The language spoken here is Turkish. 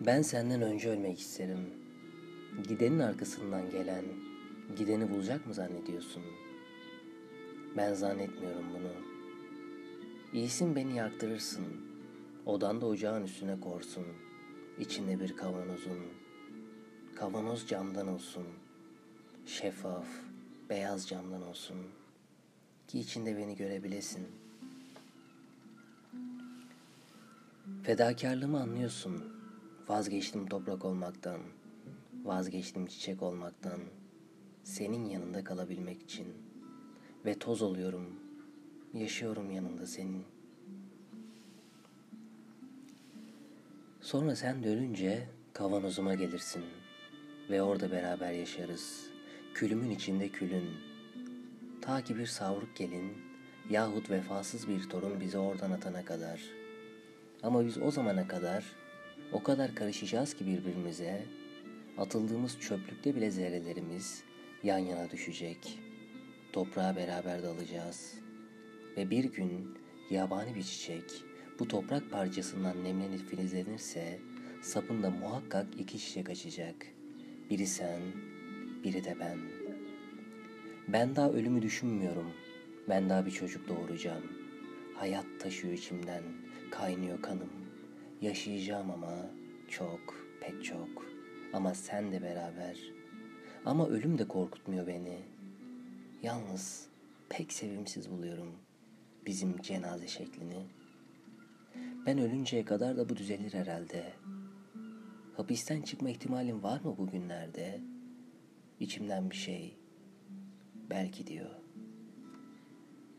Ben senden önce ölmek isterim. Gidenin arkasından gelen, gideni bulacak mı zannediyorsun? Ben zannetmiyorum bunu. İyisin beni yaktırırsın. Odan da ocağın üstüne korsun. İçinde bir kavanozun. Kavanoz camdan olsun. Şeffaf, beyaz camdan olsun. Ki içinde beni görebilesin. Fedakarlığımı anlıyorsun. Vazgeçtim toprak olmaktan. Vazgeçtim çiçek olmaktan. Senin yanında kalabilmek için. Ve toz oluyorum. Yaşıyorum yanında senin. Sonra sen de ölünce kavanozuma gelirsin. Ve orada beraber yaşarız. Külümün içinde külün. Ta ki bir savruk gelin yahut vefasız bir torun bizi oradan atana kadar. Ama biz o zamana kadar o kadar karışacağız ki birbirimize, atıldığımız çöplükte bile zerrelerimiz yan yana düşecek. Toprağa beraber dalacağız. Ve bir gün yabani bir çiçek bu toprak parçasından nemlenip filizlenirse sapında muhakkak iki çiçek açacak. Biri sen, biri de ben. Ben daha ölümü düşünmüyorum. Ben daha bir çocuk doğuracağım. Hayat taşıyor içimden, kaynıyor kanım. Yaşayacağım ama çok, pek çok. Ama sen de beraber. Ama ölüm de korkutmuyor beni. Yalnız pek sevimsiz buluyorum bizim cenaze şeklini. Ben ölünceye kadar da bu düzelir herhalde. Hapisten çıkma ihtimalim var mı bugünlerde? İçimden bir şey belki diyor.